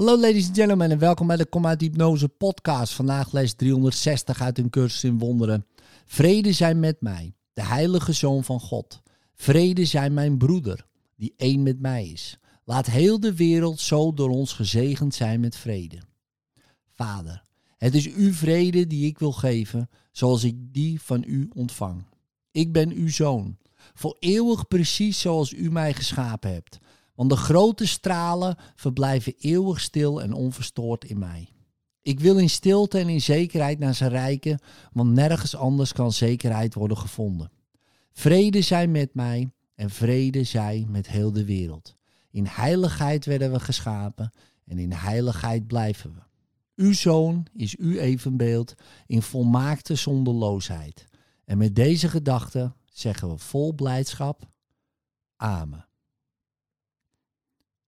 Hallo ladies and gentlemen en welkom bij de Kom uit Hypnose podcast. Vandaag les 360 uit een cursus in wonderen. Vrede zijn met mij, de heilige zoon van God. Vrede zijn mijn broeder, die één met mij is. Laat heel de wereld zo door ons gezegend zijn met vrede. Vader, het is uw vrede die ik wil geven, zoals ik die van u ontvang. Ik ben uw zoon, voor eeuwig precies zoals u mij geschapen hebt. Want de grote stralen verblijven eeuwig stil en onverstoord in mij. Ik wil in stilte en in zekerheid naar zijn rijken, want nergens anders kan zekerheid worden gevonden. Vrede zij met mij en vrede zij met heel de wereld. In heiligheid werden we geschapen en in heiligheid blijven we. Uw zoon is uw evenbeeld in volmaakte zonderloosheid. En met deze gedachte zeggen we vol blijdschap: Amen.